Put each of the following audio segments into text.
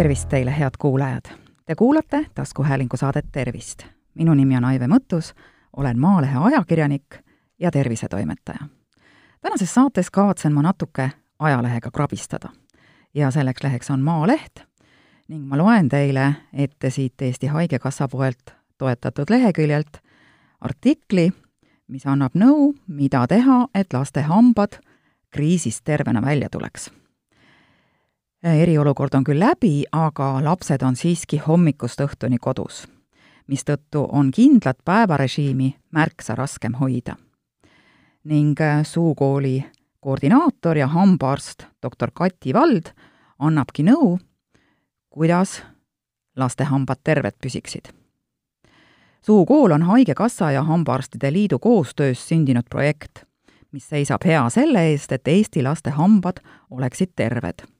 tervist teile, head kuulajad! Te kuulate taskuhäälingu saadet Tervist. minu nimi on Aive Mõttus, olen Maalehe ajakirjanik ja tervisetoimetaja. tänases saates kavatsen ma natuke ajalehega krabistada. ja selleks leheks on Maaleht ning ma loen teile ette siit Eesti Haigekassa poolt toetatud leheküljelt artikli, mis annab nõu, mida teha, et laste hambad kriisist tervena välja tuleks eriolukord on küll läbi, aga lapsed on siiski hommikust õhtuni kodus, mistõttu on kindlat päevarežiimi märksa raskem hoida. ning äh, suukooli koordinaator ja hambaarst doktor Kati Vald annabki nõu, kuidas laste hambad terved püsiksid. suukool on Haigekassa ja Hambaarstide Liidu koostöös sündinud projekt, mis seisab hea selle eest, et Eesti laste hambad oleksid terved Äh,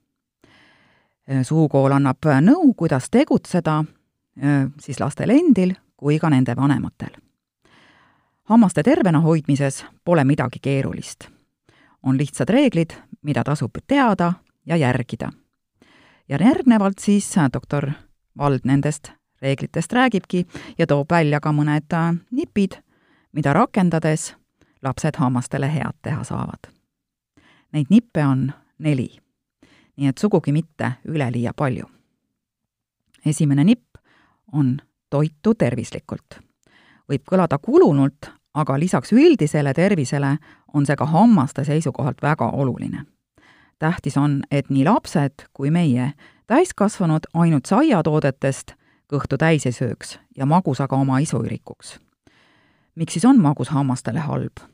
suukool annab äh, nõu, kuidas tegutseda äh, siis lastel endil kui ka nende vanematel. hammaste tervena hoidmises pole midagi keerulist. on lihtsad reeglid, mida tasub teada ja järgida. ja järgnevalt siis doktor Vald nendest reeglitest räägibki ja toob välja ka mõned nipid, mida rakendades lapsed hammastele head teha saavad. Neid nippe on neli nii et sugugi mitte üleliia palju. esimene nipp on toitu tervislikult. võib kõlada kulunult, aga lisaks üldisele tervisele on see ka hammaste seisukohalt väga oluline. tähtis on, et nii lapsed kui meie, täiskasvanud, ainult saiatoodetest kõhtu täis ei sööks ja magusaga oma isu ei rikuks. miks siis on magus hammastele halb?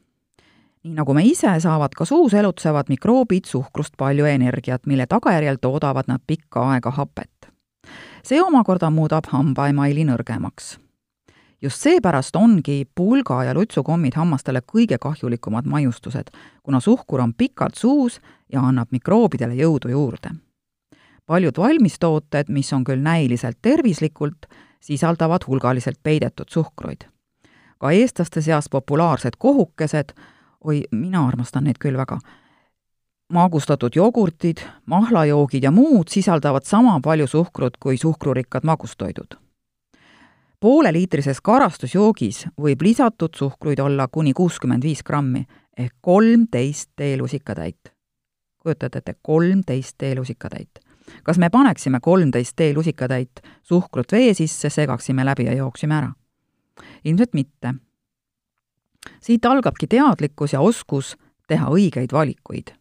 Nii nagu me ise, saavad ka suus elutsevad mikroobid suhkrust palju energiat, mille tagajärjel toodavad nad pikka aega hapet. see omakorda muudab hambaemaili nõrgemaks. just seepärast ongi pulga ja lutsukommid hammastele kõige kahjulikumad maiustused, kuna suhkur on pikalt suus ja annab mikroobidele jõudu juurde. paljud valmistooted, mis on küll näiliselt tervislikult, sisaldavad hulgaliselt peidetud suhkruid. ka eestlaste seas populaarsed kohukesed oi, mina armastan neid küll väga. magustatud jogurtid, mahlajoogid ja muud sisaldavad sama palju suhkrut kui suhkrurikkad magustoidud. pooleliitrises karastusjoogis võib lisatud suhkruid olla kuni kuuskümmend viis grammi ehk kolmteist teelusikatäit. kujutate ette, kolmteist teelusikatäit kas me paneksime kolmteist teelusikatäit suhkrut vee sisse, segaksime läbi ja jooksime ära? ilmselt mitte siit algabki teadlikkus ja oskus teha õigeid valikuid.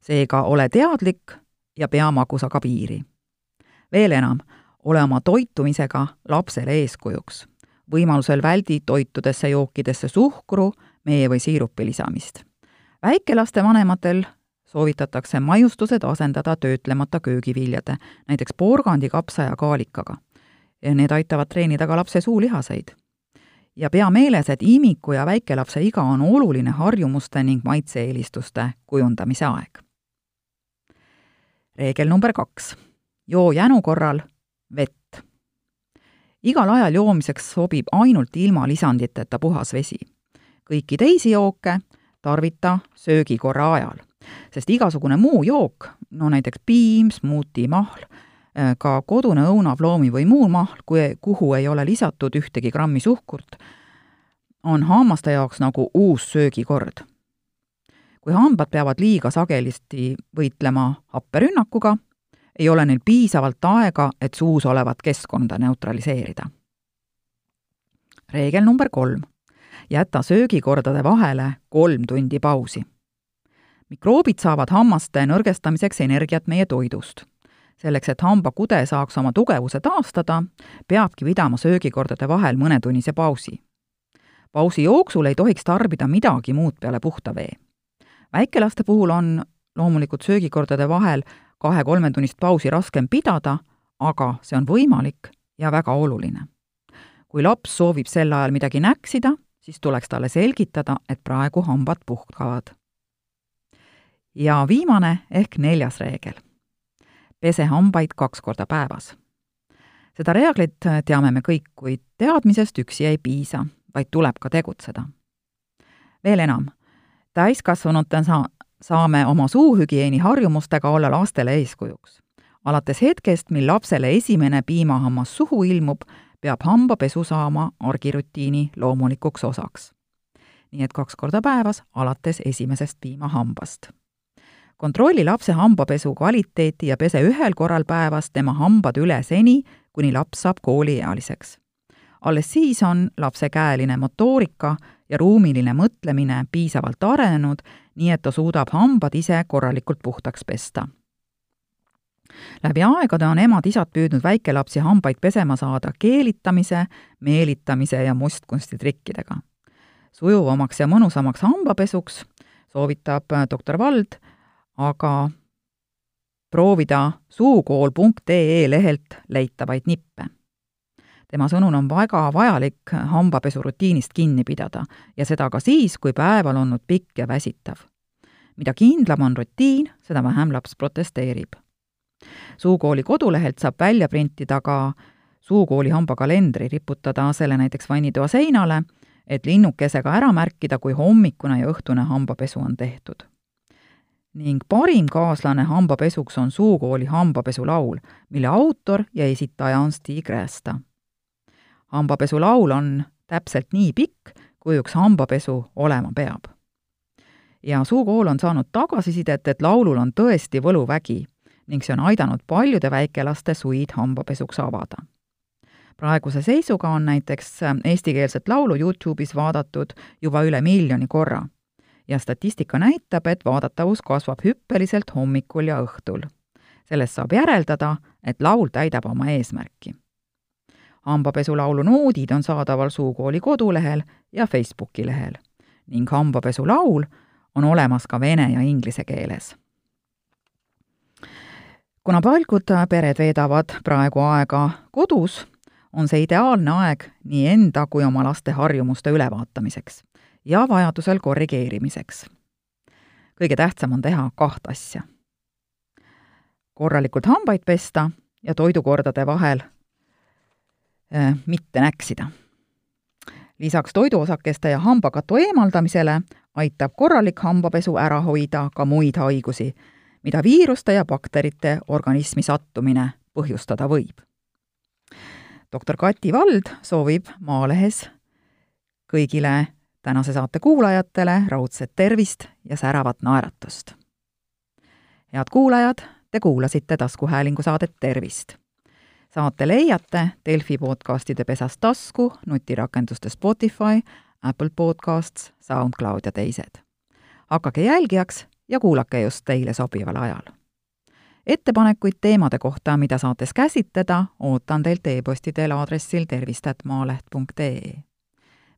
seega ole teadlik ja pea magusaga piiri. veel enam, ole oma toitumisega lapsele eeskujuks. võimalusel väldi toitudesse jookidesse suhkru, mee või siirupi lisamist. väikelaste vanematel soovitatakse maiustused asendada töötlemata köögiviljade, näiteks porgandi, kapsa ja kaalikaga. Need aitavad treenida ka lapse suulihaseid ja pea meeles, et imiku ja väikelapse iga on oluline harjumuste ning maitse-eelistuste kujundamise aeg. reegel number kaks. joo jänu korral vett. igal ajal joomiseks sobib ainult ilma lisanditeta puhas vesi. kõiki teisi jooke tarvita söögikorra ajal, sest igasugune muu jook, no näiteks piim, smuuti, mahl, ka kodune õunav loomi või muu mahl, kui, kuhu ei ole lisatud ühtegi grammi suhkurt, on hammaste jaoks nagu uus söögikord. kui hambad peavad liiga sagelisti võitlema happerünnakuga, ei ole neil piisavalt aega, et suus olevat keskkonda neutraliseerida. reegel number kolm. jäta söögikordade vahele kolm tundi pausi. mikroobid saavad hammaste nõrgestamiseks energiat meie toidust selleks, et hambakude saaks oma tugevuse taastada, peabki pidama söögikordade vahel mõnetunnise pausi. pausi jooksul ei tohiks tarbida midagi muud peale puhta vee. väikelaste puhul on loomulikult söögikordade vahel kahe-kolmetunnist pausi raskem pidada, aga see on võimalik ja väga oluline. kui laps soovib sel ajal midagi näksida, siis tuleks talle selgitada, et praegu hambad puhkavad. ja viimane ehk neljas reegel pese hambaid kaks korda päevas. seda reeglit teame me kõik, kuid teadmisest üksi ei piisa, vaid tuleb ka tegutseda. veel enam, täiskasvanutena sa-, saame oma suuhügieeni harjumustega olla lastele eeskujuks. alates hetkest, mil lapsele esimene piimahammas suhu ilmub, peab hambapesu saama argirutiini loomulikuks osaks. nii et kaks korda päevas alates esimesest piimahambast. Kontrolli lapse hambapesu kvaliteeti ja pese ühel korral päevas tema hambad üle seni, kuni laps saab kooliealiseks. alles siis on lapse käeline motoorika ja ruumiline mõtlemine piisavalt arenenud, nii et ta suudab hambad ise korralikult puhtaks pesta läbi aegade on emad-isad püüdnud väikelapsi hambaid pesema saada keelitamise, meelitamise ja mustkunstitrikkidega. sujuvamaks ja mõnusamaks hambapesuks soovitab doktor Vald aga proovida suukool.ee lehelt leitavaid nippe. tema sõnul on väga vajalik hambapesurutiinist kinni pidada ja seda ka siis, kui päev on olnud pikk ja väsitav. mida kindlam on rutiin, seda vähem laps protesteerib suukooli kodulehelt saab välja printida ka suukooli hambakalendri, riputada selle näiteks vannitoa seinale, et linnukesega ära märkida, kui hommikune ja õhtune hambapesu on tehtud. Ning parim kaaslane hambapesuks on suukooli hambapesulaul, mille autor ja esitaja on Stig Räästa. hambapesulaul on täpselt nii pikk, kui üks hambapesu olema peab. ja suukool on saanud tagasisidet, et laulul on tõesti võluvägi ning see on aidanud paljude väikelaste suid hambapesuks avada. praeguse seisuga on näiteks eestikeelset laulu Youtube'is vaadatud juba üle miljoni korra ja statistika näitab, et vaadatavus kasvab hüppeliselt hommikul ja õhtul. sellest saab järeldada, et laul täidab oma eesmärki. hambapesulaulu noodid on saadaval Suukooli kodulehel ja Facebooki lehel ning hambapesulaul on olemas ka vene ja inglise keeles kuna paljud pered veedavad praegu aega kodus, on see ideaalne aeg nii enda kui oma laste harjumuste ülevaatamiseks ja vajadusel korrigeerimiseks. kõige tähtsam on teha kaht asja. korralikult hambaid pesta ja toidukordade vahel äh, mitte näksida. lisaks toiduosakeste ja hambakatu eemaldamisele aitab korralik hambapesu ära hoida ka muid haigusi mida viiruste ja bakterite organismi sattumine põhjustada võib. doktor Kati Vald soovib Maalehes kõigile tänase saate kuulajatele raudset tervist ja säravat naeratust. head kuulajad, te kuulasite taskuhäälingu saadet Tervist. saate leiate Delfi podcastide pesas tasku, nutirakenduste Spotify, Apple Podcasts, SoundCloud ja teised. hakake jälgijaks ja kuulake just teile sobival ajal. ettepanekuid teemade kohta, mida saates käsitleda, ootan teilt e-posti teel aadressil tervist.maaleht.ee.